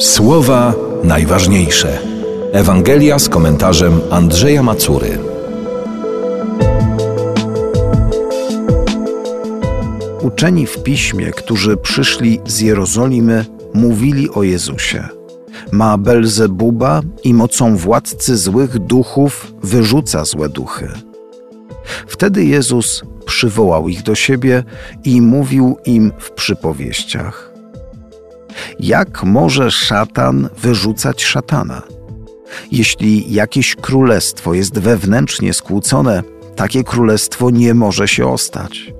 Słowa najważniejsze. Ewangelia z komentarzem Andrzeja Macury. Uczeni w piśmie, którzy przyszli z Jerozolimy, mówili o Jezusie. Ma Belzebuba i mocą władcy złych duchów wyrzuca złe duchy. Wtedy Jezus przywołał ich do siebie i mówił im w przypowieściach. Jak może szatan wyrzucać szatana? Jeśli jakieś królestwo jest wewnętrznie skłócone, takie królestwo nie może się ostać.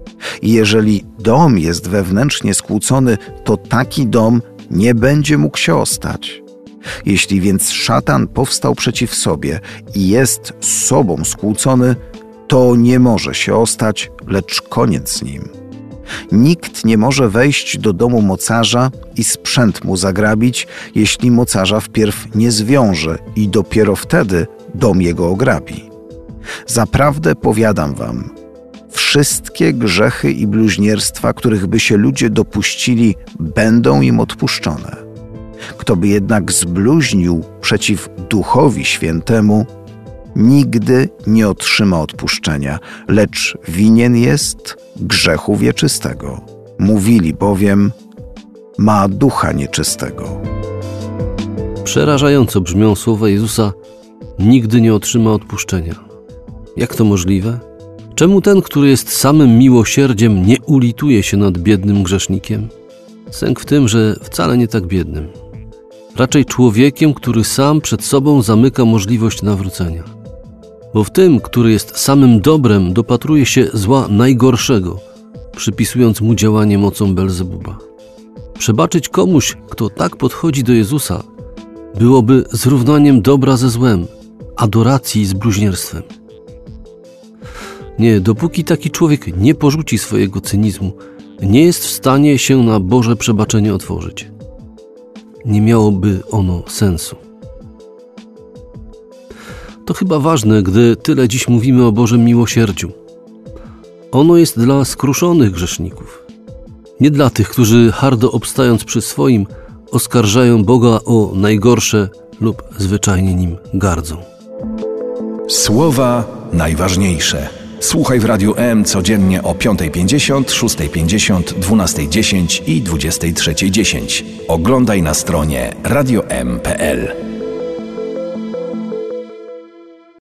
Jeżeli dom jest wewnętrznie skłócony, to taki dom nie będzie mógł się ostać. Jeśli więc szatan powstał przeciw sobie i jest sobą skłócony, to nie może się ostać, lecz koniec z nim. Nikt nie może wejść do domu mocarza i sprzęt mu zagrabić, jeśli mocarza wpierw nie zwiąże i dopiero wtedy dom jego ograbi. Zaprawdę powiadam wam, wszystkie grzechy i bluźnierstwa, których by się ludzie dopuścili, będą im odpuszczone. Kto by jednak zbluźnił przeciw Duchowi Świętemu, nigdy nie otrzyma odpuszczenia, lecz winien jest grzechu wieczystego. Mówili bowiem, ma ducha nieczystego. Przerażająco brzmią słowa Jezusa: Nigdy nie otrzyma odpuszczenia. Jak to możliwe? Czemu ten, który jest samym miłosierdziem, nie ulituje się nad biednym grzesznikiem? Sęk w tym, że wcale nie tak biednym. Raczej człowiekiem, który sam przed sobą zamyka możliwość nawrócenia bo w tym, który jest samym dobrem, dopatruje się zła najgorszego, przypisując mu działanie mocą Belzebuba. Przebaczyć komuś, kto tak podchodzi do Jezusa, byłoby zrównaniem dobra ze złem, adoracji z bluźnierstwem. Nie, dopóki taki człowiek nie porzuci swojego cynizmu, nie jest w stanie się na Boże przebaczenie otworzyć. Nie miałoby ono sensu. To chyba ważne, gdy tyle dziś mówimy o Bożym miłosierdziu. Ono jest dla skruszonych grzeszników, nie dla tych, którzy hardo obstając przy swoim, oskarżają Boga o najgorsze lub zwyczajnie nim gardzą. Słowa najważniejsze. Słuchaj w Radiu M codziennie o 5.50, 6.50, 12.10 i 23.10. Oglądaj na stronie radiom.pl.